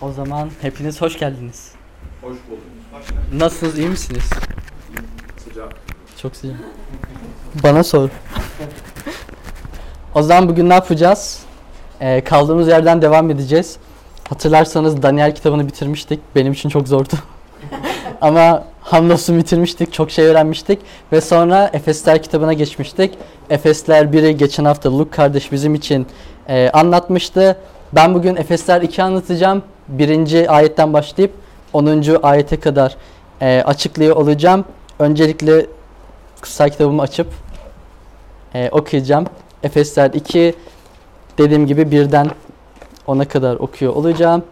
O zaman hepiniz hoş geldiniz. Hoş bulduk. Nasılsınız, iyi misiniz? Sıcak. Çok sıcak. Bana sor. o zaman bugün ne yapacağız? Ee, kaldığımız yerden devam edeceğiz. Hatırlarsanız Daniel kitabını bitirmiştik. Benim için çok zordu. Ama hamdolsun bitirmiştik. Çok şey öğrenmiştik. Ve sonra Efesler kitabına geçmiştik. Efesler 1'i geçen hafta Luke kardeş bizim için e, anlatmıştı. Ben bugün Efesler 2 anlatacağım. Birinci ayetten başlayıp 10. ayete kadar e, açıklıyor olacağım. Öncelikle kutsal kitabımı açıp e, okuyacağım. Efesler 2 dediğim gibi birden 10'a kadar okuyor olacağım.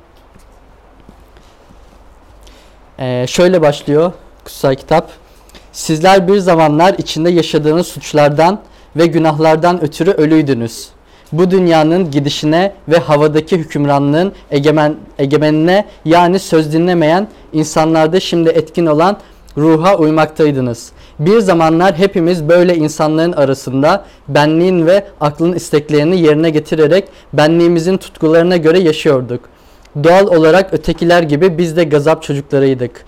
E, şöyle başlıyor kutsal kitap. Sizler bir zamanlar içinde yaşadığınız suçlardan ve günahlardan ötürü ölüydünüz. Bu dünyanın gidişine ve havadaki hükümranlığın egemen, egemenine yani söz dinlemeyen insanlarda şimdi etkin olan ruha uymaktaydınız. Bir zamanlar hepimiz böyle insanların arasında benliğin ve aklın isteklerini yerine getirerek benliğimizin tutkularına göre yaşıyorduk. Doğal olarak ötekiler gibi biz de gazap çocuklarıydık.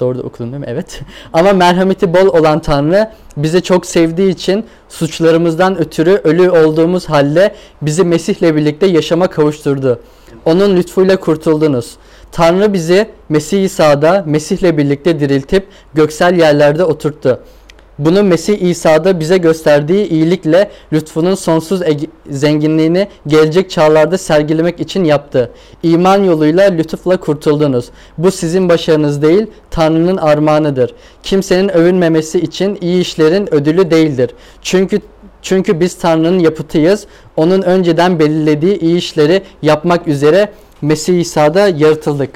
Doğru da okudum değil mi? Evet. Ama merhameti bol olan Tanrı bizi çok sevdiği için suçlarımızdan ötürü ölü olduğumuz halde bizi Mesih'le birlikte yaşama kavuşturdu. Onun lütfuyla kurtuldunuz. Tanrı bizi Mesih İsa'da Mesih'le birlikte diriltip göksel yerlerde oturttu. Bunu Mesih İsa'da bize gösterdiği iyilikle lütfunun sonsuz zenginliğini gelecek çağlarda sergilemek için yaptı. İman yoluyla lütufla kurtuldunuz. Bu sizin başarınız değil, Tanrı'nın armağanıdır. Kimsenin övünmemesi için iyi işlerin ödülü değildir. Çünkü çünkü biz Tanrı'nın yapıtıyız. Onun önceden belirlediği iyi işleri yapmak üzere Mesih İsa'da yaratıldık.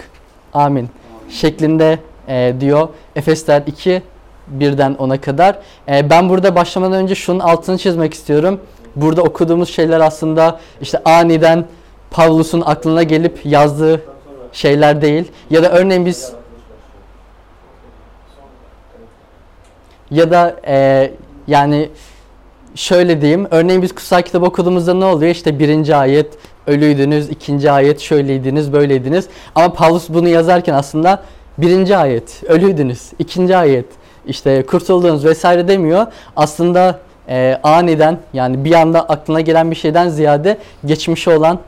Amin. Şeklinde e, diyor Efesler 2 birden 10'a kadar. E, ben burada başlamadan önce şunun altını çizmek istiyorum. Burada okuduğumuz şeyler aslında işte aniden Pavlus'un aklına gelip yazdığı şeyler değil. Ya da örneğin biz ya da e, yani şöyle diyeyim. Örneğin biz kutsal kitap okuduğumuzda ne oluyor? İşte birinci ayet ölüydünüz, ikinci ayet şöyleydiniz, böyleydiniz. Ama Pavlus bunu yazarken aslında birinci ayet ölüydünüz, ikinci ayet işte kurtuldunuz vesaire demiyor. Aslında e, aniden yani bir anda aklına gelen bir şeyden ziyade geçmişi olan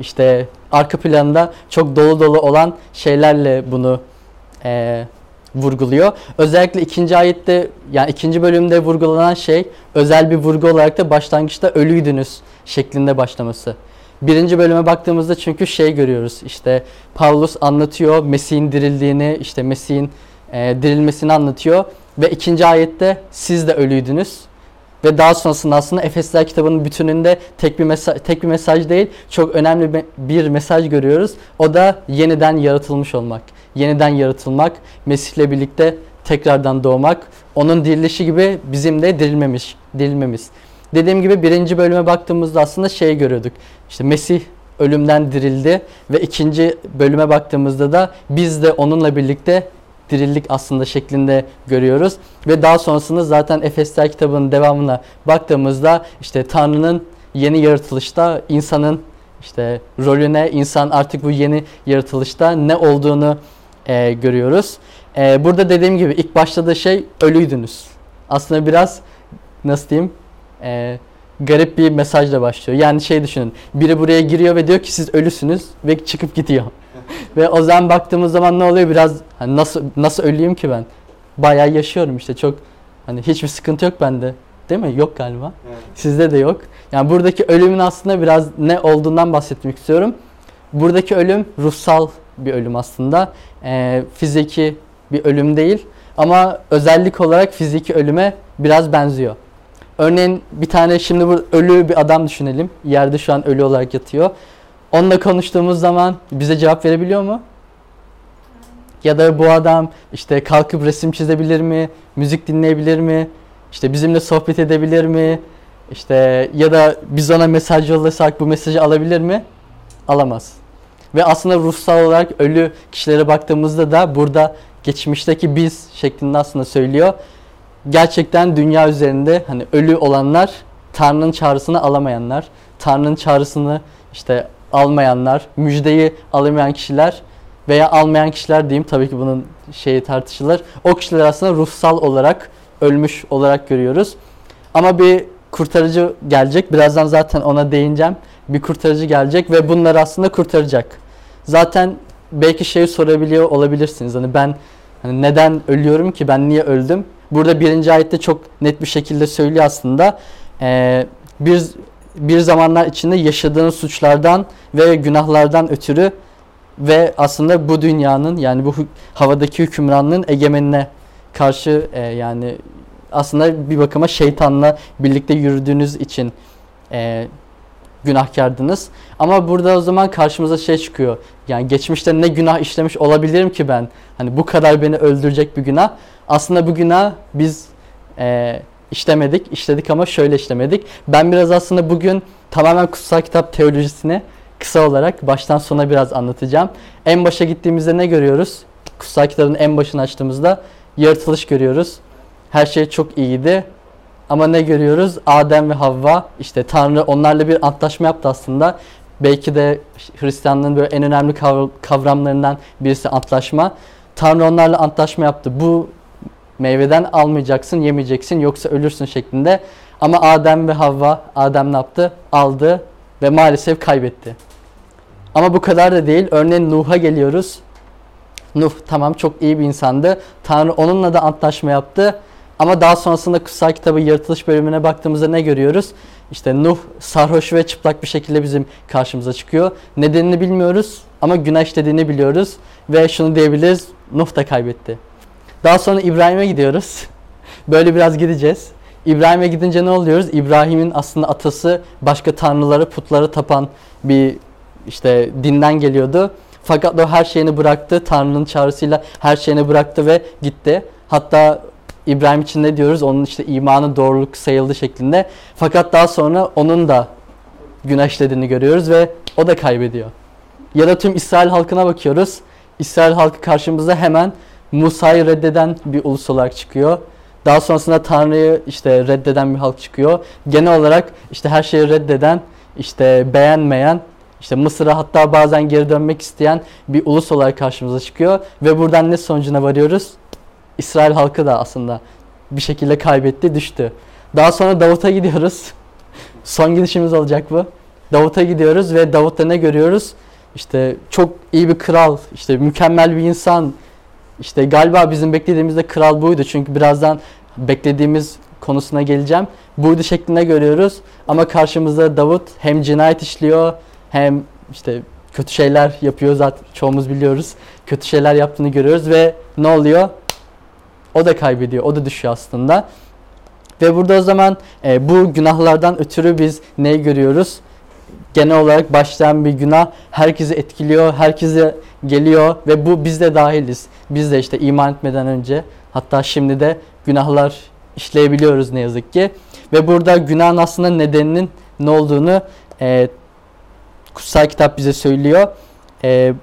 işte arka planda çok dolu dolu olan şeylerle bunu e, vurguluyor. Özellikle ikinci ayette yani ikinci bölümde vurgulanan şey özel bir vurgu olarak da başlangıçta ölüydünüz şeklinde başlaması. Birinci bölüme baktığımızda çünkü şey görüyoruz işte Paulus anlatıyor Mesih'in dirildiğini işte Mesih'in e, dirilmesini anlatıyor ve ikinci ayette siz de ölüydünüz ve daha sonrasında aslında Efesler kitabının bütününde tek bir mesaj tek bir mesaj değil çok önemli bir mesaj görüyoruz. O da yeniden yaratılmış olmak. Yeniden yaratılmak, Mesih'le birlikte tekrardan doğmak, onun dirilişi gibi bizim de dirilmemiş, dirilmemiz. Dediğim gibi birinci bölüme baktığımızda aslında şey görüyorduk. İşte Mesih ölümden dirildi ve ikinci bölüme baktığımızda da biz de onunla birlikte dirildik aslında şeklinde görüyoruz. Ve daha sonrasında zaten Efesler kitabının devamına baktığımızda işte Tanrı'nın yeni yaratılışta insanın işte rolüne, insan artık bu yeni yaratılışta ne olduğunu e, görüyoruz. E, burada dediğim gibi ilk başladığı şey ölüydünüz. Aslında biraz nasıl diyeyim e, garip bir mesajla başlıyor. Yani şey düşünün biri buraya giriyor ve diyor ki siz ölüsünüz ve çıkıp gidiyor. Ve o zaman baktığımız zaman ne oluyor biraz hani nasıl nasıl öleyim ki ben? Bayağı yaşıyorum işte çok hani hiçbir sıkıntı yok bende. Değil mi? Yok galiba. Evet. Sizde de yok. Yani buradaki ölümün aslında biraz ne olduğundan bahsetmek istiyorum. Buradaki ölüm ruhsal bir ölüm aslında. Ee, fiziki bir ölüm değil. Ama özellik olarak fiziki ölüme biraz benziyor. Örneğin bir tane şimdi bu ölü bir adam düşünelim. Yerde şu an ölü olarak yatıyor. Onunla konuştuğumuz zaman bize cevap verebiliyor mu? Ya da bu adam işte kalkıp resim çizebilir mi? Müzik dinleyebilir mi? İşte bizimle sohbet edebilir mi? İşte ya da biz ona mesaj yollasak bu mesajı alabilir mi? Alamaz. Ve aslında ruhsal olarak ölü kişilere baktığımızda da burada geçmişteki biz şeklinde aslında söylüyor. Gerçekten dünya üzerinde hani ölü olanlar Tanrı'nın çağrısını alamayanlar, Tanrı'nın çağrısını işte almayanlar, müjdeyi alamayan kişiler veya almayan kişiler diyeyim tabii ki bunun şeyi tartışılır. O kişiler aslında ruhsal olarak ölmüş olarak görüyoruz. Ama bir kurtarıcı gelecek. Birazdan zaten ona değineceğim. Bir kurtarıcı gelecek ve bunları aslında kurtaracak. Zaten belki şeyi sorabiliyor olabilirsiniz. Hani ben hani neden ölüyorum ki? Ben niye öldüm? Burada birinci ayette çok net bir şekilde söylüyor aslında. Ee, bir bir zamanlar içinde yaşadığınız suçlardan ve günahlardan ötürü ve aslında bu dünyanın yani bu havadaki hükümranlığın egemenine karşı e, yani aslında bir bakıma şeytanla birlikte yürüdüğünüz için e, günahkardınız. Ama burada o zaman karşımıza şey çıkıyor. Yani geçmişte ne günah işlemiş olabilirim ki ben? Hani bu kadar beni öldürecek bir günah. Aslında bu günah biz e, işlemedik. işledik ama şöyle işlemedik. Ben biraz aslında bugün tamamen kutsal kitap teolojisini kısa olarak baştan sona biraz anlatacağım. En başa gittiğimizde ne görüyoruz? Kutsal kitabın en başını açtığımızda yaratılış görüyoruz. Her şey çok iyiydi. Ama ne görüyoruz? Adem ve Havva işte Tanrı onlarla bir antlaşma yaptı aslında. Belki de Hristiyanlığın böyle en önemli kav- kavramlarından birisi antlaşma. Tanrı onlarla antlaşma yaptı. Bu meyveden almayacaksın, yemeyeceksin yoksa ölürsün şeklinde. Ama Adem ve Havva, Adem ne yaptı? Aldı ve maalesef kaybetti. Ama bu kadar da değil. Örneğin Nuh'a geliyoruz. Nuh tamam çok iyi bir insandı. Tanrı onunla da antlaşma yaptı. Ama daha sonrasında kutsal kitabı yaratılış bölümüne baktığımızda ne görüyoruz? İşte Nuh sarhoş ve çıplak bir şekilde bizim karşımıza çıkıyor. Nedenini bilmiyoruz ama günah işlediğini biliyoruz. Ve şunu diyebiliriz, Nuh da kaybetti. Daha sonra İbrahim'e gidiyoruz. Böyle biraz gideceğiz. İbrahim'e gidince ne oluyoruz? İbrahim'in aslında atası başka tanrıları, putları tapan bir işte dinden geliyordu. Fakat o her şeyini bıraktı. Tanrı'nın çağrısıyla her şeyini bıraktı ve gitti. Hatta İbrahim için ne diyoruz? Onun işte imanı doğruluk sayıldı şeklinde. Fakat daha sonra onun da günah işlediğini görüyoruz ve o da kaybediyor. Ya da tüm İsrail halkına bakıyoruz. İsrail halkı karşımıza hemen Musa'yı reddeden bir ulus olarak çıkıyor. Daha sonrasında Tanrı'yı işte reddeden bir halk çıkıyor. Genel olarak işte her şeyi reddeden, işte beğenmeyen, işte Mısır'a hatta bazen geri dönmek isteyen bir ulus olarak karşımıza çıkıyor. Ve buradan ne sonucuna varıyoruz? İsrail halkı da aslında bir şekilde kaybetti, düştü. Daha sonra Davut'a gidiyoruz. Son gidişimiz olacak bu. Davut'a gidiyoruz ve Davut'ta ne görüyoruz? İşte çok iyi bir kral, işte mükemmel bir insan. İşte galiba bizim beklediğimizde kral buydu. Çünkü birazdan beklediğimiz konusuna geleceğim. Buydu şeklinde görüyoruz. Ama karşımızda Davut hem cinayet işliyor hem işte kötü şeyler yapıyor zaten çoğumuz biliyoruz. Kötü şeyler yaptığını görüyoruz ve ne oluyor? O da kaybediyor. O da düşüyor aslında. Ve burada o zaman e, bu günahlardan ötürü biz neyi görüyoruz? Genel olarak başlayan bir günah herkesi etkiliyor, herkese geliyor ve bu biz de dahiliz. Biz de işte iman etmeden önce hatta şimdi de günahlar işleyebiliyoruz ne yazık ki. Ve burada günahın aslında nedeninin ne olduğunu e, kutsal kitap bize söylüyor. E,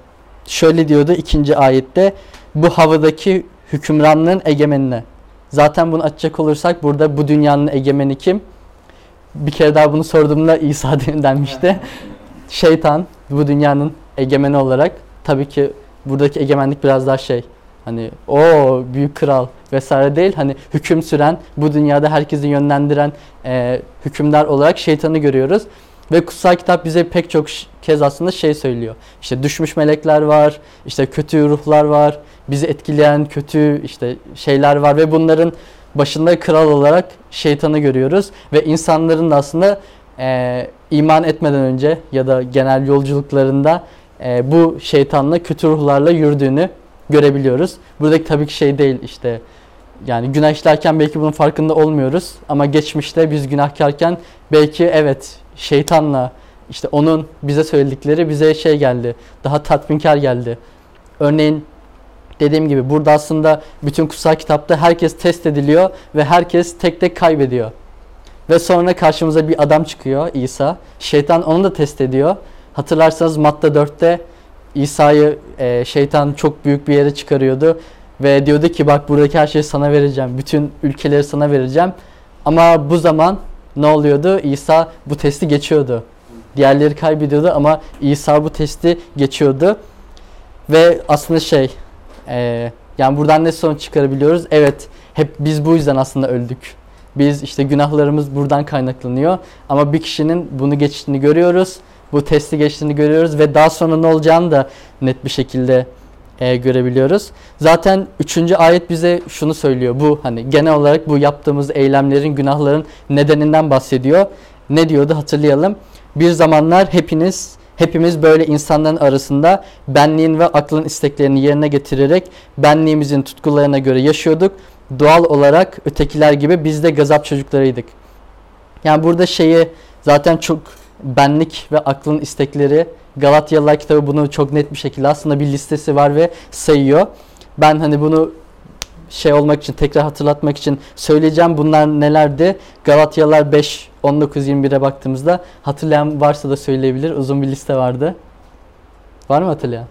şöyle diyordu ikinci ayette bu havadaki hükümranlığın egemenine. Zaten bunu açacak olursak burada bu dünyanın egemeni kim? Bir kere daha bunu sorduğumda İsa denmişti. Şeytan bu dünyanın egemeni olarak tabii ki buradaki egemenlik biraz daha şey hani o büyük kral vesaire değil hani hüküm süren bu dünyada herkesi yönlendiren e, hükümdar olarak şeytanı görüyoruz. Ve kutsal kitap bize pek çok kez aslında şey söylüyor. İşte düşmüş melekler var, işte kötü ruhlar var, bizi etkileyen kötü işte şeyler var ve bunların başında kral olarak şeytanı görüyoruz ve insanların da aslında e, iman etmeden önce ya da genel yolculuklarında e, bu şeytanla kötü ruhlarla yürüdüğünü görebiliyoruz. Buradaki tabii ki şey değil işte yani günah işlerken belki bunun farkında olmuyoruz ama geçmişte biz günahkarken belki evet şeytanla işte onun bize söyledikleri bize şey geldi. Daha tatminkar geldi. Örneğin dediğim gibi burada aslında bütün kutsal kitapta herkes test ediliyor ve herkes tek tek kaybediyor. Ve sonra karşımıza bir adam çıkıyor İsa. Şeytan onu da test ediyor. Hatırlarsanız Matta 4'te İsa'yı e, şeytan çok büyük bir yere çıkarıyordu. Ve diyordu ki bak buradaki her şeyi sana vereceğim. Bütün ülkeleri sana vereceğim. Ama bu zaman ne oluyordu? İsa bu testi geçiyordu. Diğerleri kaybediyordu ama İsa bu testi geçiyordu. Ve aslında şey, e, yani buradan ne sonuç çıkarabiliyoruz? Evet, hep biz bu yüzden aslında öldük. Biz işte günahlarımız buradan kaynaklanıyor. Ama bir kişinin bunu geçtiğini görüyoruz. Bu testi geçtiğini görüyoruz ve daha sonra ne olacağını da net bir şekilde e, görebiliyoruz. Zaten 3. ayet bize şunu söylüyor. Bu hani genel olarak bu yaptığımız eylemlerin, günahların nedeninden bahsediyor. Ne diyordu hatırlayalım. Bir zamanlar hepiniz hepimiz böyle insanların arasında benliğin ve aklın isteklerini yerine getirerek benliğimizin tutkularına göre yaşıyorduk. Doğal olarak ötekiler gibi biz de gazap çocuklarıydık. Yani burada şeyi zaten çok benlik ve aklın istekleri Galatyalılar kitabı bunu çok net bir şekilde aslında bir listesi var ve sayıyor. Ben hani bunu şey olmak için tekrar hatırlatmak için söyleyeceğim bunlar nelerdi? Galatyalılar 5 19 21'e baktığımızda hatırlayan varsa da söyleyebilir. Uzun bir liste vardı. Var mı hatırlayan?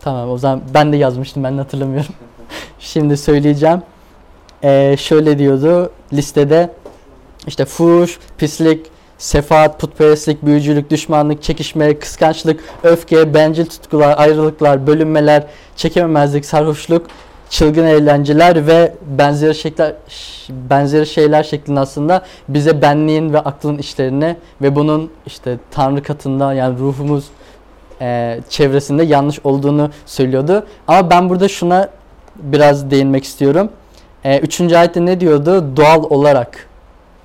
Tamam o zaman ben de yazmıştım ben de hatırlamıyorum. Şimdi söyleyeceğim. Ee, şöyle diyordu listede işte fuhuş, pislik, sefaat, putperestlik, büyücülük, düşmanlık, çekişme, kıskançlık, öfke, bencil tutkular, ayrılıklar, bölünmeler, çekememezlik, sarhoşluk, çılgın eğlenceler ve benzeri şeyler benzeri şeyler şeklinde aslında bize benliğin ve aklın işlerini ve bunun işte Tanrı katında yani ruhumuz e, çevresinde yanlış olduğunu söylüyordu. Ama ben burada şuna biraz değinmek istiyorum. E, üçüncü ayette ne diyordu? Doğal olarak.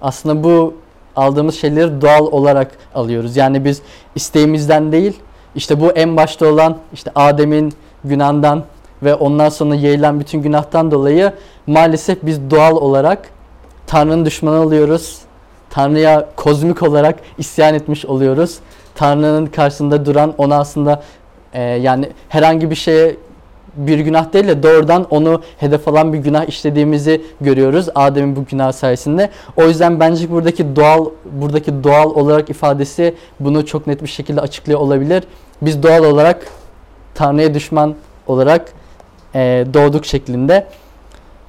Aslında bu aldığımız şeyleri doğal olarak alıyoruz. Yani biz isteğimizden değil, işte bu en başta olan işte Adem'in günahından ve ondan sonra yayılan bütün günahtan dolayı maalesef biz doğal olarak Tanrı'nın düşmanı oluyoruz. Tanrı'ya kozmik olarak isyan etmiş oluyoruz. Tanrı'nın karşısında duran ona aslında e, yani herhangi bir şeye bir günah değil de doğrudan onu hedef alan bir günah işlediğimizi görüyoruz Adem'in bu günah sayesinde. O yüzden bence buradaki doğal buradaki doğal olarak ifadesi bunu çok net bir şekilde açıklıyor olabilir. Biz doğal olarak Tanrı'ya düşman olarak e, doğduk şeklinde.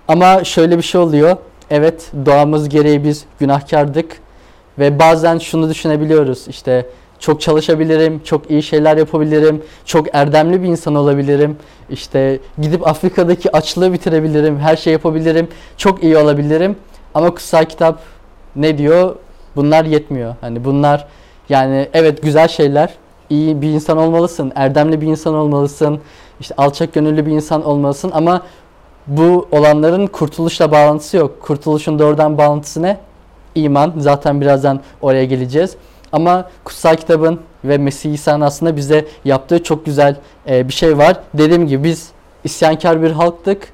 Ama şöyle bir şey oluyor. Evet doğamız gereği biz günahkardık ve bazen şunu düşünebiliyoruz işte çok çalışabilirim, çok iyi şeyler yapabilirim, çok erdemli bir insan olabilirim. İşte gidip Afrika'daki açlığı bitirebilirim, her şey yapabilirim, çok iyi olabilirim. Ama kutsal kitap ne diyor? Bunlar yetmiyor. Hani bunlar yani evet güzel şeyler. İyi bir insan olmalısın, erdemli bir insan olmalısın, işte alçak gönüllü bir insan olmalısın ama bu olanların kurtuluşla bağlantısı yok. Kurtuluşun doğrudan bağlantısı ne? İman. Zaten birazdan oraya geleceğiz. Ama kutsal kitabın ve Mesih İsa'nın aslında bize yaptığı çok güzel e, bir şey var. Dediğim gibi biz isyankar bir halktık.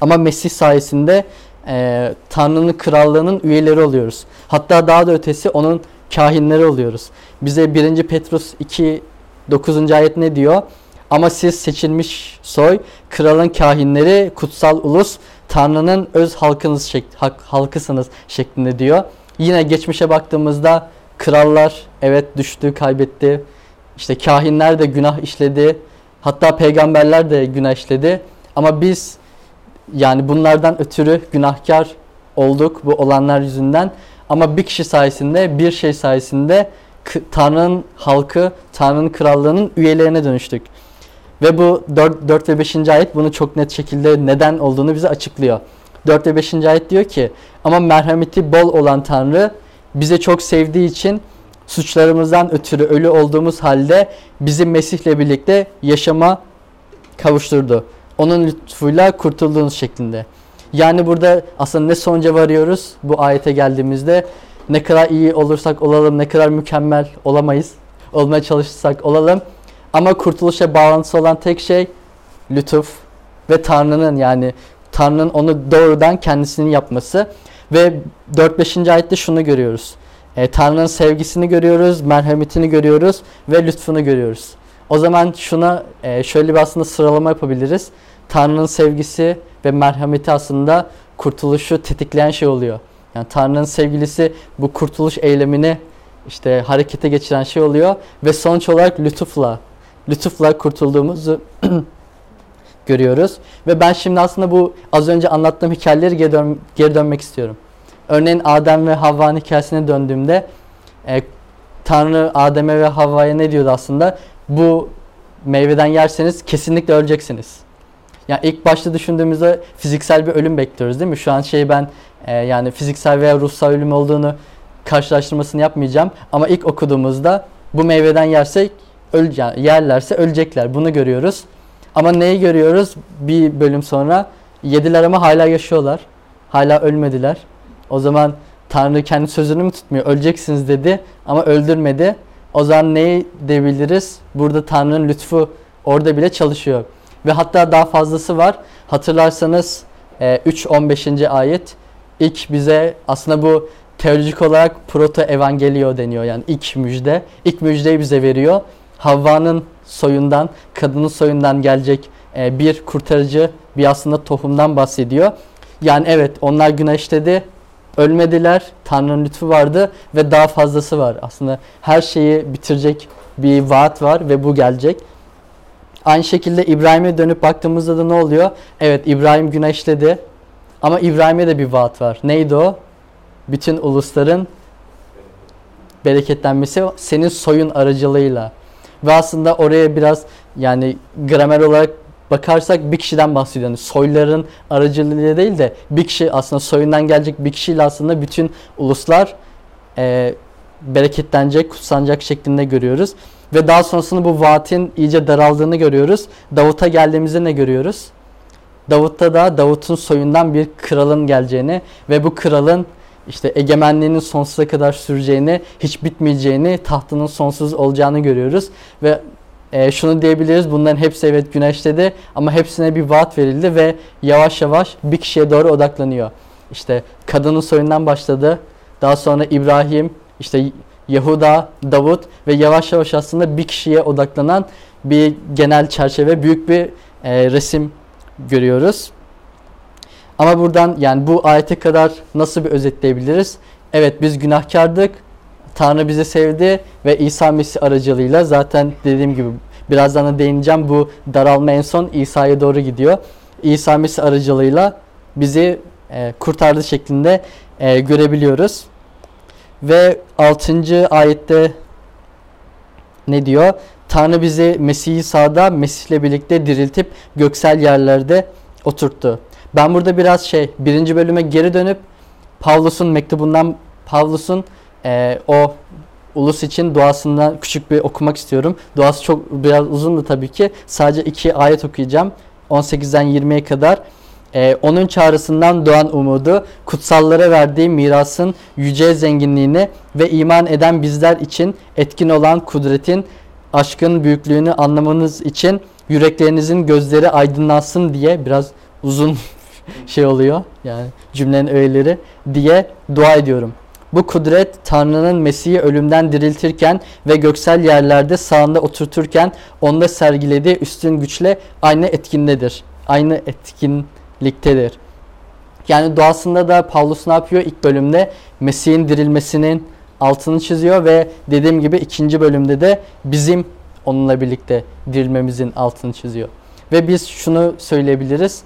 Ama Mesih sayesinde e, Tanrı'nın krallığının üyeleri oluyoruz. Hatta daha da ötesi onun kahinleri oluyoruz. Bize 1. Petrus 2 9. ayet ne diyor? Ama siz seçilmiş soy, kralın kahinleri, kutsal ulus, Tanrı'nın öz halkınız şek halkısınız şeklinde diyor. Yine geçmişe baktığımızda krallar evet düştü, kaybetti. İşte kahinler de günah işledi. Hatta peygamberler de günah işledi. Ama biz yani bunlardan ötürü günahkar olduk bu olanlar yüzünden. Ama bir kişi sayesinde, bir şey sayesinde Tanrı'nın halkı, Tanrı'nın krallığının üyelerine dönüştük. Ve bu 4, 4 ve 5. ayet bunu çok net şekilde neden olduğunu bize açıklıyor. 4 ve 5. ayet diyor ki ama merhameti bol olan Tanrı bize çok sevdiği için suçlarımızdan ötürü ölü olduğumuz halde bizi Mesih'le birlikte yaşama kavuşturdu. Onun lütfuyla kurtulduğunuz şeklinde. Yani burada aslında ne sonuca varıyoruz bu ayete geldiğimizde? Ne kadar iyi olursak olalım, ne kadar mükemmel olamayız. Olmaya çalışırsak olalım. Ama kurtuluşa bağlantısı olan tek şey lütuf ve Tanrı'nın yani Tanrı'nın onu doğrudan kendisinin yapması. Ve 4-5. ayette şunu görüyoruz. E, Tanrı'nın sevgisini görüyoruz, merhametini görüyoruz ve lütfunu görüyoruz. O zaman şuna e, şöyle bir aslında sıralama yapabiliriz. Tanrı'nın sevgisi ve merhameti aslında kurtuluşu tetikleyen şey oluyor. Yani Tanrı'nın sevgilisi bu kurtuluş eylemini işte harekete geçiren şey oluyor ve sonuç olarak lütufla lütufla kurtulduğumuzu görüyoruz. Ve ben şimdi aslında bu az önce anlattığım hikayeleri geri, dön geri dönmek istiyorum. Örneğin Adem ve Havva'nın hikayesine döndüğümde e, Tanrı Adem'e ve Havva'ya ne diyordu aslında? Bu meyveden yerseniz kesinlikle öleceksiniz. Yani ilk başta düşündüğümüzde fiziksel bir ölüm bekliyoruz değil mi? Şu an şey ben e, yani fiziksel veya ruhsal ölüm olduğunu karşılaştırmasını yapmayacağım. Ama ilk okuduğumuzda bu meyveden yersek öl yani yerlerse ölecekler. Bunu görüyoruz. Ama neyi görüyoruz? Bir bölüm sonra yediler ama hala yaşıyorlar. Hala ölmediler. O zaman Tanrı kendi sözünü mü tutmuyor? Öleceksiniz dedi ama öldürmedi. O zaman neyi diyebiliriz? Burada Tanrı'nın lütfu orada bile çalışıyor. Ve hatta daha fazlası var. Hatırlarsanız e, 3-15. ayet ilk bize aslında bu teolojik olarak proto evangelio deniyor. Yani ilk müjde. İlk müjdeyi bize veriyor. Havva'nın soyundan, kadının soyundan gelecek e, bir kurtarıcı, bir aslında tohumdan bahsediyor. Yani evet onlar günah işledi, ölmediler, Tanrı'nın lütfu vardı ve daha fazlası var. Aslında her şeyi bitirecek bir vaat var ve bu gelecek. Aynı şekilde İbrahim'e dönüp baktığımızda da ne oluyor? Evet İbrahim günah işledi ama İbrahim'e de bir vaat var. Neydi o? Bütün ulusların bereketlenmesi senin soyun aracılığıyla. Ve aslında oraya biraz yani gramer olarak bakarsak bir kişiden bahsediyor. Yani soyların aracılığıyla değil de bir kişi aslında soyundan gelecek bir kişiyle aslında bütün uluslar e, bereketlenecek, kutsanacak şeklinde görüyoruz. Ve daha sonrasında bu vaatin iyice daraldığını görüyoruz. Davut'a geldiğimizde ne görüyoruz? Davut'ta da Davut'un soyundan bir kralın geleceğini ve bu kralın işte egemenliğinin sonsuza kadar süreceğini, hiç bitmeyeceğini, tahtının sonsuz olacağını görüyoruz. Ve e, şunu diyebiliriz, bunların hepsi evet güneştedi ama hepsine bir vaat verildi ve yavaş yavaş bir kişiye doğru odaklanıyor. İşte kadının soyundan başladı, daha sonra İbrahim, işte Yahuda, Davut ve yavaş yavaş aslında bir kişiye odaklanan bir genel çerçeve, büyük bir e, resim görüyoruz. Ama buradan yani bu ayete kadar nasıl bir özetleyebiliriz? Evet biz günahkardık. Tanrı bizi sevdi ve İsa Mesih aracılığıyla zaten dediğim gibi birazdan da değineceğim bu daralma en son İsa'ya doğru gidiyor. İsa Mesih aracılığıyla bizi e, kurtardı şeklinde e, görebiliyoruz. Ve 6. ayette ne diyor? Tanrı bizi Mesih İsa'da Mesih'le birlikte diriltip göksel yerlerde oturttu. Ben burada biraz şey birinci bölüme geri dönüp Pavlus'un mektubundan Pavlus'un e, o ulus için duasından küçük bir okumak istiyorum. Duası çok biraz uzundu tabii ki. Sadece iki ayet okuyacağım. 18'den 20'ye kadar. Ee, onun çağrısından doğan umudu, kutsallara verdiği mirasın yüce zenginliğini ve iman eden bizler için etkin olan kudretin, aşkın büyüklüğünü anlamanız için yüreklerinizin gözleri aydınlansın diye biraz uzun şey oluyor. Yani cümlenin öğeleri diye dua ediyorum. Bu kudret Tanrı'nın Mesih'i ölümden diriltirken ve göksel yerlerde sağında oturturken onda sergilediği üstün güçle aynı etkindedir. Aynı etkinliktedir. Yani doğasında da Paulus ne yapıyor? İlk bölümde Mesih'in dirilmesinin altını çiziyor ve dediğim gibi ikinci bölümde de bizim onunla birlikte dirilmemizin altını çiziyor. Ve biz şunu söyleyebiliriz.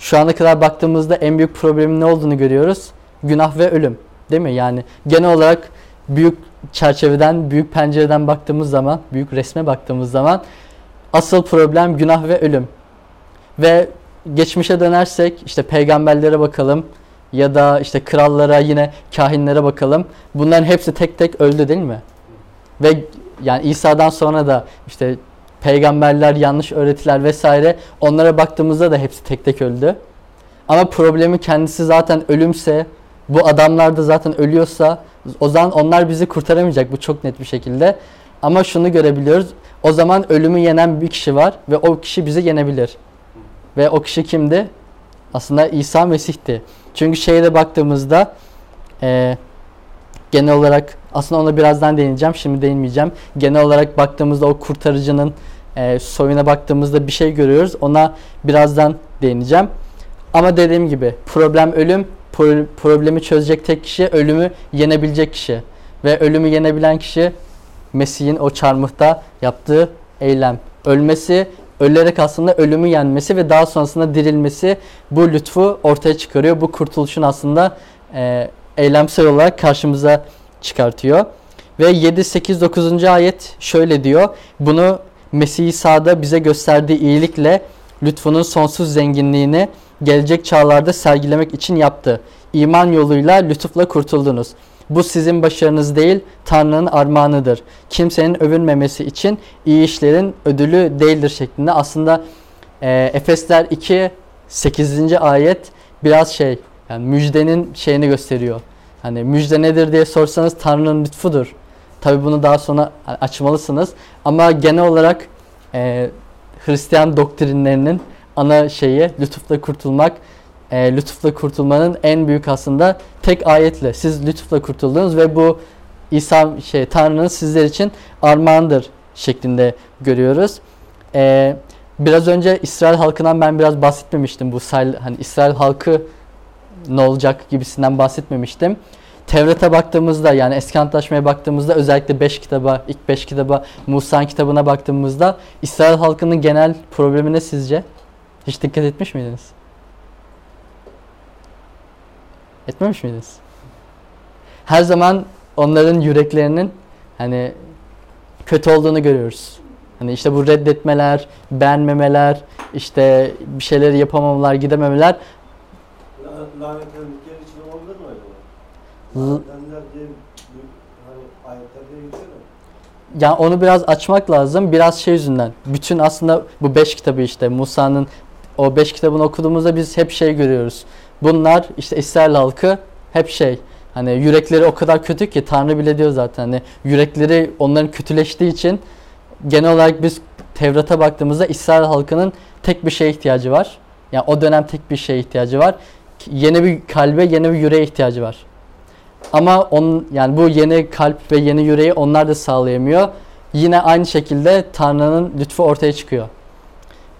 Şu ana kadar baktığımızda en büyük problemin ne olduğunu görüyoruz. Günah ve ölüm. Değil mi? Yani genel olarak büyük çerçeveden, büyük pencereden baktığımız zaman, büyük resme baktığımız zaman asıl problem günah ve ölüm. Ve geçmişe dönersek işte peygamberlere bakalım ya da işte krallara yine kahinlere bakalım. Bunların hepsi tek tek öldü değil mi? Ve yani İsa'dan sonra da işte peygamberler, yanlış öğretiler vesaire onlara baktığımızda da hepsi tek tek öldü. Ama problemi kendisi zaten ölümse, bu adamlar da zaten ölüyorsa o zaman onlar bizi kurtaramayacak bu çok net bir şekilde. Ama şunu görebiliyoruz. O zaman ölümü yenen bir kişi var ve o kişi bizi yenebilir. Ve o kişi kimdi? Aslında İsa Mesih'ti. Çünkü şeye baktığımızda e, genel olarak aslında ona birazdan değineceğim. Şimdi değinmeyeceğim. Genel olarak baktığımızda o kurtarıcının e, soyuna baktığımızda bir şey görüyoruz. Ona birazdan değineceğim. Ama dediğim gibi problem ölüm. Pro- problemi çözecek tek kişi ölümü yenebilecek kişi. Ve ölümü yenebilen kişi Mesih'in o çarmıhta yaptığı eylem. Ölmesi, ölerek aslında ölümü yenmesi ve daha sonrasında dirilmesi bu lütfu ortaya çıkarıyor. Bu kurtuluşun aslında e, eylemsel olarak karşımıza çıkartıyor. Ve 7, 8, 9. ayet şöyle diyor. Bunu Mesih İsa'da bize gösterdiği iyilikle lütfunun sonsuz zenginliğini gelecek çağlarda sergilemek için yaptı. İman yoluyla lütufla kurtuldunuz. Bu sizin başarınız değil, Tanrı'nın armağanıdır. Kimsenin övünmemesi için iyi işlerin ödülü değildir şeklinde. Aslında e, Efesler 2 8. ayet biraz şey yani müjdenin şeyini gösteriyor. Hani müjde nedir diye sorsanız Tanrı'nın lütfudur. Tabi bunu daha sonra açmalısınız. Ama genel olarak e, Hristiyan doktrinlerinin ana şeyi lütufla kurtulmak. E, lütufla kurtulmanın en büyük aslında tek ayetle siz lütufla kurtuldunuz ve bu İsa şey Tanrı'nın sizler için armağandır şeklinde görüyoruz. E, biraz önce İsrail halkından ben biraz bahsetmemiştim bu hani İsrail halkı ne olacak gibisinden bahsetmemiştim. Tevrat'a baktığımızda yani eski antlaşmaya baktığımızda özellikle 5 kitaba, ilk 5 kitaba, Musa'nın kitabına baktığımızda İsrail halkının genel problemi ne sizce? Hiç dikkat etmiş miydiniz? Etmemiş miydiniz? Her zaman onların yüreklerinin hani kötü olduğunu görüyoruz. Hani işte bu reddetmeler, beğenmemeler, işte bir şeyleri yapamamalar, gidememeler Lanetlendikleri için olabilir mi acaba? Lanetlendiler diye bir hani ayetlerde geçiyor mu? Yani onu biraz açmak lazım. Biraz şey yüzünden. Bütün aslında bu beş kitabı işte Musa'nın o beş kitabını okuduğumuzda biz hep şey görüyoruz. Bunlar işte İsrail halkı hep şey hani yürekleri o kadar kötü ki Tanrı bile diyor zaten hani yürekleri onların kötüleştiği için genel olarak biz Tevrat'a baktığımızda İsrail halkının tek bir şeye ihtiyacı var. Yani o dönem tek bir şeye ihtiyacı var. Yeni bir kalbe, yeni bir yüreğe ihtiyacı var. Ama on, yani bu yeni kalp ve yeni yüreği onlar da sağlayamıyor. Yine aynı şekilde Tanrı'nın lütfu ortaya çıkıyor.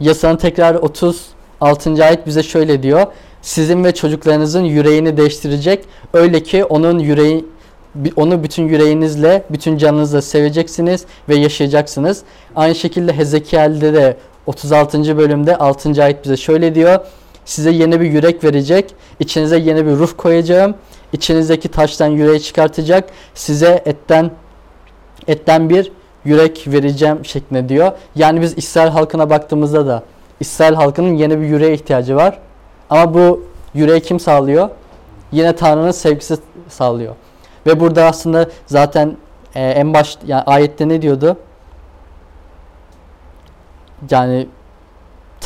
Yasanın tekrar 36. ayet bize şöyle diyor. Sizin ve çocuklarınızın yüreğini değiştirecek. Öyle ki onun yüreği onu bütün yüreğinizle, bütün canınızla seveceksiniz ve yaşayacaksınız. Aynı şekilde Hezekiel'de de 36. bölümde 6. ayet bize şöyle diyor. Size yeni bir yürek verecek. içinize yeni bir ruh koyacağım. İçinizdeki taştan yüreği çıkartacak. Size etten etten bir yürek vereceğim şeklinde diyor. Yani biz İsrail halkına baktığımızda da İsrail halkının yeni bir yüreğe ihtiyacı var. Ama bu yüreği kim sağlıyor? Yine Tanrı'nın sevgisi sağlıyor. Ve burada aslında zaten e, en baş yani ayette ne diyordu? Yani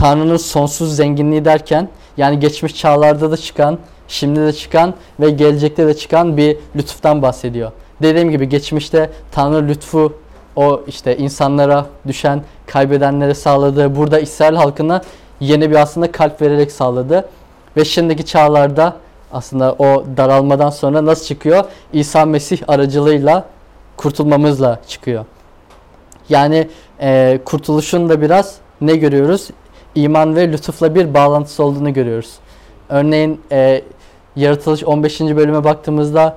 Tanrı'nın sonsuz zenginliği derken yani geçmiş çağlarda da çıkan, şimdi de çıkan ve gelecekte de çıkan bir lütuftan bahsediyor. Dediğim gibi geçmişte Tanrı lütfu o işte insanlara düşen, kaybedenlere sağladı. Burada İsrail halkına yeni bir aslında kalp vererek sağladı. Ve şimdiki çağlarda aslında o daralmadan sonra nasıl çıkıyor? İsa Mesih aracılığıyla kurtulmamızla çıkıyor. Yani e, kurtuluşun da biraz ne görüyoruz? İman ve lütufla bir bağlantısı olduğunu görüyoruz. Örneğin e, Yaratılış 15. bölüme baktığımızda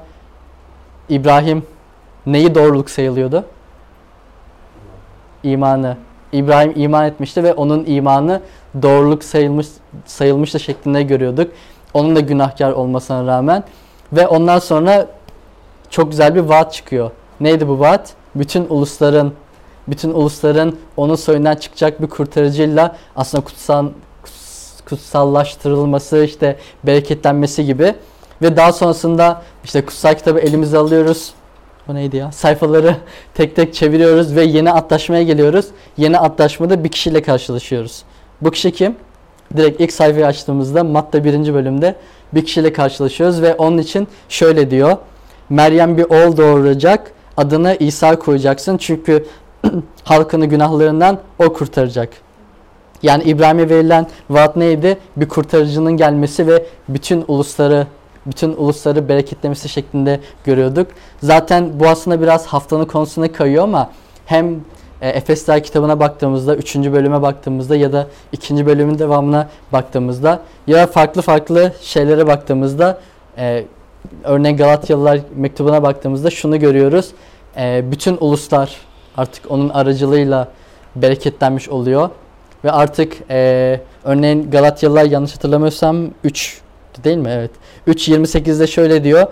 İbrahim neyi doğruluk sayılıyordu? İmanı. İbrahim iman etmişti ve onun imanı doğruluk sayılmış sayılmıştı şeklinde görüyorduk. Onun da günahkar olmasına rağmen ve ondan sonra çok güzel bir vaat çıkıyor. Neydi bu vaat? Bütün ulusların bütün ulusların onun soyundan çıkacak bir kurtarıcıyla aslında kutsal kutsallaştırılması işte bereketlenmesi gibi ve daha sonrasında işte kutsal kitabı elimize alıyoruz. O neydi ya? Sayfaları tek tek çeviriyoruz ve yeni antlaşmaya geliyoruz. Yeni antlaşmada bir kişiyle karşılaşıyoruz. Bu kişi kim? Direkt ilk sayfayı açtığımızda Matta 1. bölümde bir kişiyle karşılaşıyoruz ve onun için şöyle diyor. Meryem bir oğul doğuracak. Adını İsa koyacaksın. Çünkü halkını günahlarından o kurtaracak. Yani İbrahim'e verilen vaat neydi? Bir kurtarıcının gelmesi ve bütün ulusları bütün ulusları bereketlemesi şeklinde görüyorduk. Zaten bu aslında biraz haftanın konusuna kayıyor ama hem e, Efesler kitabına baktığımızda, 3. bölüme baktığımızda ya da 2. bölümün devamına baktığımızda ya farklı farklı şeylere baktığımızda e, örneğin Galatyalılar mektubuna baktığımızda şunu görüyoruz. E, bütün uluslar artık onun aracılığıyla bereketlenmiş oluyor. Ve artık e, örneğin Galatyalılar yanlış hatırlamıyorsam 3 değil mi? Evet. 3.28'de şöyle diyor.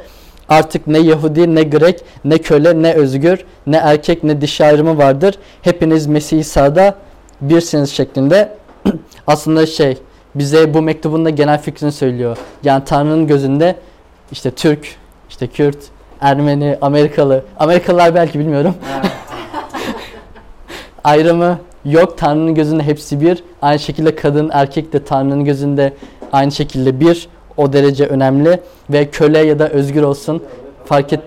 Artık ne Yahudi ne Grek ne köle ne özgür ne erkek ne dişi ayrımı vardır. Hepiniz Mesih İsa'da birsiniz şeklinde. Aslında şey bize bu mektubun da genel fikrini söylüyor. Yani Tanrı'nın gözünde işte Türk, işte Kürt, Ermeni, Amerikalı, Amerikalılar belki bilmiyorum. Ayrımı yok. Tanrı'nın gözünde hepsi bir. Aynı şekilde kadın, erkek de Tanrı'nın gözünde aynı şekilde bir. O derece önemli ve köle ya da özgür olsun fark et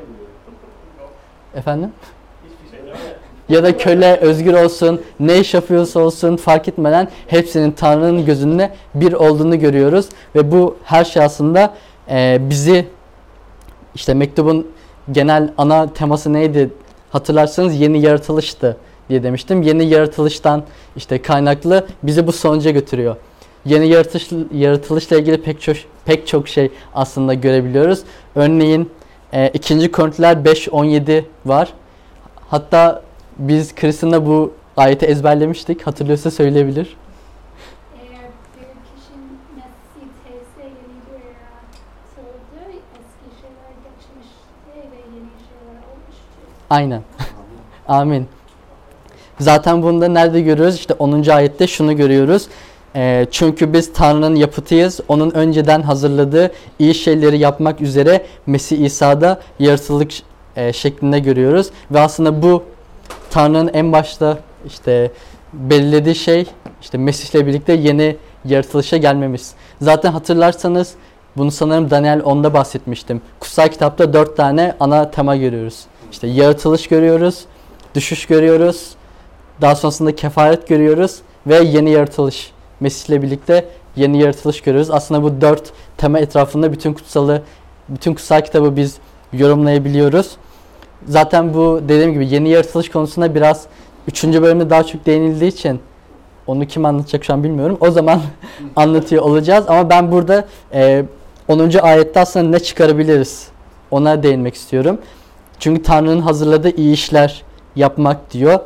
efendim ya da köle özgür olsun ne iş yapıyorsa olsun fark etmeden hepsinin Tanrı'nın gözünde bir olduğunu görüyoruz ve bu her şey aslında e, bizi işte mektubun genel ana teması neydi hatırlarsanız yeni yaratılıştı diye demiştim. Yeni yaratılıştan işte kaynaklı bizi bu sonuca götürüyor. Yeni yaratış, yaratılışla ilgili pek çok pek çok şey aslında görebiliyoruz. Örneğin e, 2. Korintiler 5.17 var. Hatta biz Kristin'le bu ayeti ezberlemiştik. Hatırlıyorsa söyleyebilir. Aynen. Amin. Zaten bunu da nerede görüyoruz? İşte 10. ayette şunu görüyoruz. Ee, çünkü biz Tanrı'nın yapıtıyız. Onun önceden hazırladığı iyi şeyleri yapmak üzere Mesih İsa'da yaratılık e, şeklinde görüyoruz. Ve aslında bu Tanrı'nın en başta işte belirlediği şey işte Mesih'le birlikte yeni yaratılışa gelmemiz. Zaten hatırlarsanız bunu sanırım Daniel 10'da bahsetmiştim. Kutsal kitapta dört tane ana tema görüyoruz. İşte yaratılış görüyoruz, düşüş görüyoruz, daha sonrasında kefaret görüyoruz ve yeni yaratılış. Mesih'le birlikte yeni yaratılış görüyoruz. Aslında bu dört tema etrafında bütün kutsalı, bütün kutsal kitabı biz yorumlayabiliyoruz. Zaten bu dediğim gibi yeni yaratılış konusunda biraz 3. bölümde daha çok değinildiği için onu kim anlatacak şu an bilmiyorum. O zaman anlatıyor olacağız. Ama ben burada e, 10. ayette aslında ne çıkarabiliriz ona değinmek istiyorum. Çünkü Tanrı'nın hazırladığı iyi işler yapmak diyor.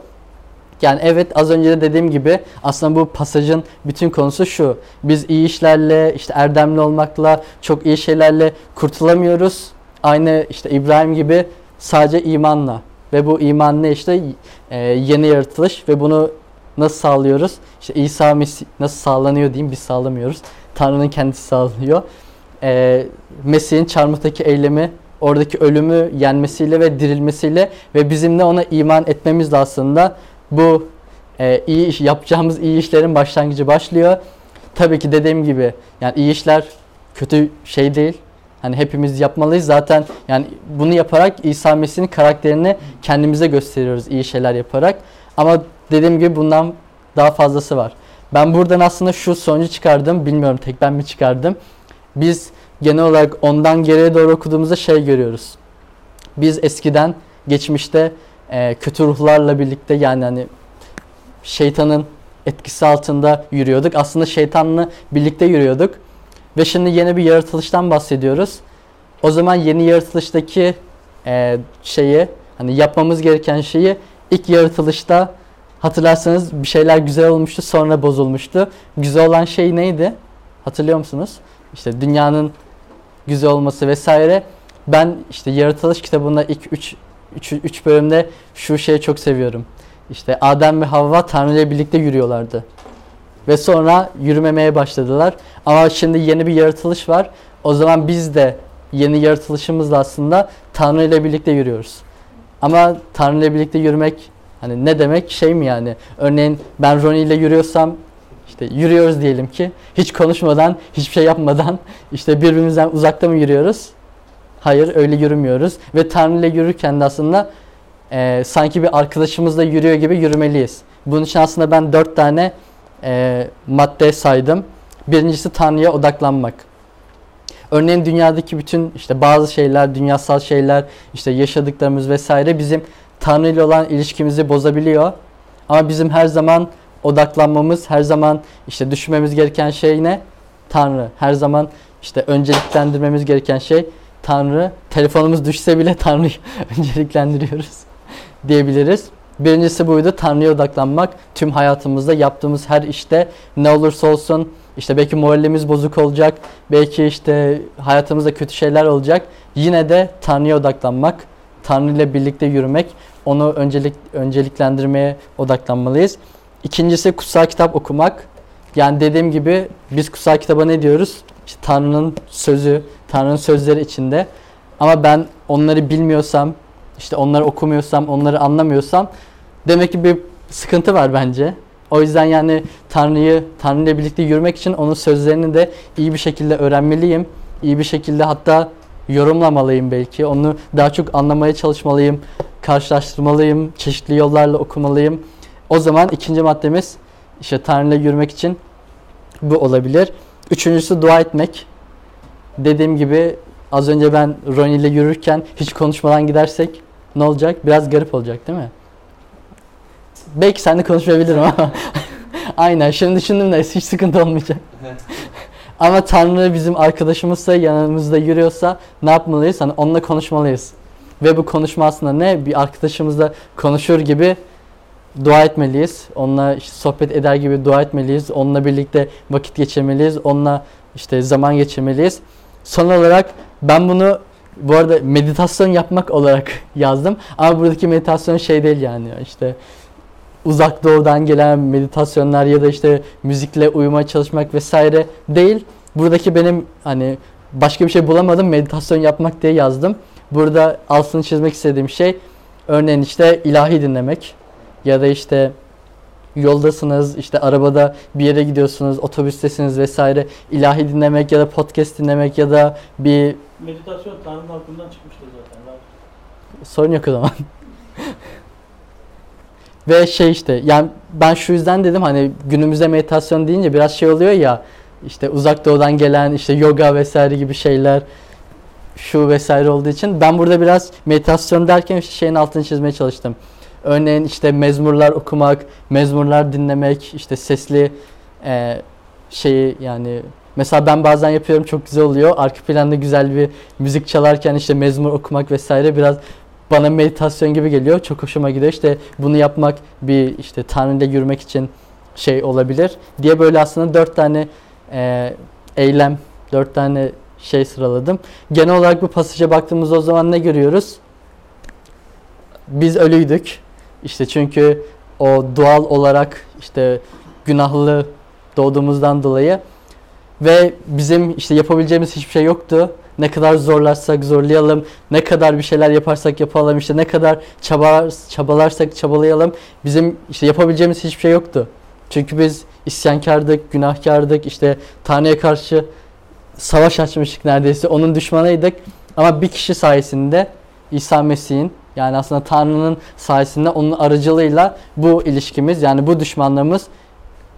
Yani evet az önce de dediğim gibi aslında bu pasajın bütün konusu şu. Biz iyi işlerle işte erdemli olmakla çok iyi şeylerle kurtulamıyoruz. Aynı işte İbrahim gibi sadece imanla. Ve bu iman ne işte e, yeni yaratılış ve bunu nasıl sağlıyoruz? İşte İsa nasıl sağlanıyor diyeyim biz sağlamıyoruz. Tanrı'nın kendisi sağlıyor. E, Mesih'in çarmıhtaki eylemi oradaki ölümü yenmesiyle ve dirilmesiyle ve bizim de ona iman etmemizle aslında bu e, iyi iş, yapacağımız iyi işlerin başlangıcı başlıyor. Tabii ki dediğim gibi yani iyi işler kötü şey değil. Hani hepimiz yapmalıyız. Zaten yani bunu yaparak İsa Mesih'in karakterini kendimize gösteriyoruz iyi şeyler yaparak. Ama dediğim gibi bundan daha fazlası var. Ben buradan aslında şu sonucu çıkardım. Bilmiyorum tek ben mi çıkardım. Biz genel olarak ondan geriye doğru okuduğumuzda şey görüyoruz. Biz eskiden geçmişte e, kötü ruhlarla birlikte yani hani şeytanın etkisi altında yürüyorduk. Aslında şeytanla birlikte yürüyorduk. Ve şimdi yeni bir yaratılıştan bahsediyoruz. O zaman yeni yaratılıştaki e, şeyi hani yapmamız gereken şeyi ilk yaratılışta hatırlarsanız bir şeyler güzel olmuştu sonra bozulmuştu. Güzel olan şey neydi? Hatırlıyor musunuz? İşte dünyanın güzel olması vesaire. Ben işte yaratılış kitabında ilk 3 3 bölümde şu şeyi çok seviyorum. İşte Adem ve Havva Tanrı ile birlikte yürüyorlardı. Ve sonra yürümemeye başladılar. Ama şimdi yeni bir yaratılış var. O zaman biz de yeni yaratılışımızla aslında Tanrı ile birlikte yürüyoruz. Ama Tanrı ile birlikte yürümek hani ne demek şey mi yani? Örneğin ben Ronnie ile yürüyorsam işte yürüyoruz diyelim ki hiç konuşmadan, hiçbir şey yapmadan işte birbirimizden uzakta mı yürüyoruz? Hayır öyle yürümüyoruz ve Tanrı ile yürürken de aslında e, sanki bir arkadaşımızla yürüyor gibi yürümeliyiz. Bunun için aslında ben dört tane e, madde saydım. Birincisi Tanrı'ya odaklanmak. Örneğin dünyadaki bütün işte bazı şeyler, dünyasal şeyler, işte yaşadıklarımız vesaire bizim Tanrı ile olan ilişkimizi bozabiliyor. Ama bizim her zaman odaklanmamız, her zaman işte düşünmemiz gereken şey ne? Tanrı. Her zaman işte önceliklendirmemiz gereken şey Tanrı. Telefonumuz düşse bile Tanrı'yı önceliklendiriyoruz diyebiliriz. Birincisi buydu Tanrı'ya odaklanmak. Tüm hayatımızda yaptığımız her işte ne olursa olsun İşte belki moralimiz bozuk olacak. Belki işte hayatımızda kötü şeyler olacak. Yine de Tanrı'ya odaklanmak, Tanrı ile birlikte yürümek, onu öncelik önceliklendirmeye odaklanmalıyız. İkincisi kutsal kitap okumak. Yani dediğim gibi biz kutsal kitaba ne diyoruz? Tanrı'nın sözü, Tanrı'nın sözleri içinde. Ama ben onları bilmiyorsam, işte onları okumuyorsam, onları anlamıyorsam demek ki bir sıkıntı var bence. O yüzden yani Tanrı'yı, Tanrı birlikte yürümek için onun sözlerini de iyi bir şekilde öğrenmeliyim. İyi bir şekilde hatta yorumlamalıyım belki. Onu daha çok anlamaya çalışmalıyım, karşılaştırmalıyım, çeşitli yollarla okumalıyım. O zaman ikinci maddemiz işte Tanrı ile yürümek için bu olabilir. Üçüncüsü dua etmek. Dediğim gibi az önce ben Ronnie ile yürürken hiç konuşmadan gidersek ne olacak? Biraz garip olacak değil mi? Belki sen de konuşmayabilirim ama aynen şimdi düşündüm de hiç sıkıntı olmayacak. ama Tanrı bizim arkadaşımızsa yanımızda yürüyorsa ne yapmalıyız? Hani onunla konuşmalıyız. Ve bu konuşma aslında ne? Bir arkadaşımızla konuşur gibi dua etmeliyiz. Onunla işte sohbet eder gibi dua etmeliyiz. Onunla birlikte vakit geçirmeliyiz. Onunla işte zaman geçirmeliyiz. Son olarak ben bunu bu arada meditasyon yapmak olarak yazdım. Ama buradaki meditasyon şey değil yani işte uzak doğudan gelen meditasyonlar ya da işte müzikle uyumaya çalışmak vesaire değil. Buradaki benim hani başka bir şey bulamadım meditasyon yapmak diye yazdım. Burada altını çizmek istediğim şey örneğin işte ilahi dinlemek ya da işte yoldasınız işte arabada bir yere gidiyorsunuz otobüstesiniz vesaire ilahi dinlemek ya da podcast dinlemek ya da bir Meditasyon Tanrı'nın aklından çıkmıştır zaten. Sorun yok o zaman. Ve şey işte yani ben şu yüzden dedim hani günümüzde meditasyon deyince biraz şey oluyor ya işte uzak doğudan gelen işte yoga vesaire gibi şeyler şu vesaire olduğu için ben burada biraz meditasyon derken işte şeyin altını çizmeye çalıştım. Örneğin işte mezmurlar okumak, mezmurlar dinlemek, işte sesli e, şeyi yani mesela ben bazen yapıyorum çok güzel oluyor. Arka planda güzel bir müzik çalarken işte mezmur okumak vesaire biraz bana meditasyon gibi geliyor. Çok hoşuma gidiyor. İşte bunu yapmak bir işte Tanrı ile yürümek için şey olabilir diye böyle aslında dört tane e, eylem, dört tane şey sıraladım. Genel olarak bu pasaja baktığımızda o zaman ne görüyoruz? Biz ölüydük. İşte çünkü o doğal olarak işte günahlı doğduğumuzdan dolayı ve bizim işte yapabileceğimiz hiçbir şey yoktu. Ne kadar zorlarsak zorlayalım, ne kadar bir şeyler yaparsak yapalım, işte ne kadar çabalar, çabalarsak çabalayalım. Bizim işte yapabileceğimiz hiçbir şey yoktu. Çünkü biz isyankardık, günahkardık, işte Tanrı'ya karşı savaş açmıştık neredeyse. Onun düşmanıydık. Ama bir kişi sayesinde İsa Mesih'in yani aslında Tanrı'nın sayesinde onun aracılığıyla bu ilişkimiz yani bu düşmanlığımız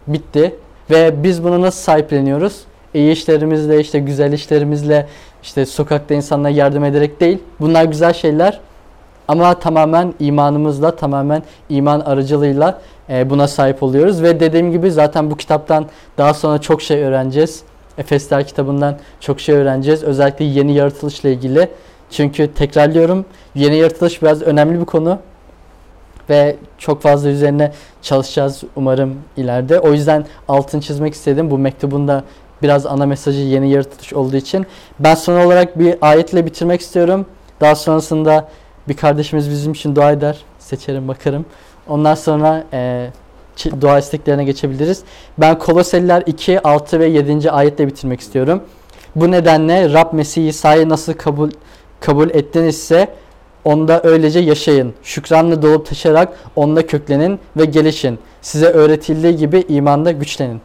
bitti. Ve biz bunu nasıl sahipleniyoruz? İyi işlerimizle, işte güzel işlerimizle, işte sokakta insanlara yardım ederek değil. Bunlar güzel şeyler. Ama tamamen imanımızla, tamamen iman aracılığıyla e, buna sahip oluyoruz. Ve dediğim gibi zaten bu kitaptan daha sonra çok şey öğreneceğiz. Efesler kitabından çok şey öğreneceğiz. Özellikle yeni yaratılışla ilgili. Çünkü tekrarlıyorum yeni yaratılış biraz önemli bir konu. Ve çok fazla üzerine çalışacağız umarım ileride. O yüzden altını çizmek istedim. Bu mektubunda biraz ana mesajı yeni yaratılış olduğu için. Ben son olarak bir ayetle bitirmek istiyorum. Daha sonrasında bir kardeşimiz bizim için dua eder. Seçerim bakarım. Ondan sonra e, dua isteklerine geçebiliriz. Ben Koloseliler 2, 6 ve 7. ayetle bitirmek istiyorum. Bu nedenle Rab Mesih İsa'yı nasıl kabul kabul ettinizse onda öylece yaşayın. Şükranla dolup taşarak onda köklenin ve gelişin. Size öğretildiği gibi imanda güçlenin.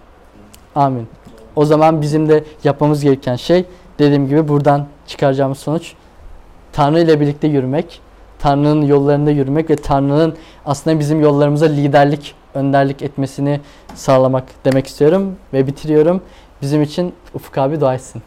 Amin. O zaman bizim de yapmamız gereken şey dediğim gibi buradan çıkaracağımız sonuç Tanrı ile birlikte yürümek, Tanrı'nın yollarında yürümek ve Tanrı'nın aslında bizim yollarımıza liderlik, önderlik etmesini sağlamak demek istiyorum ve bitiriyorum. Bizim için Ufuk abi dua etsin.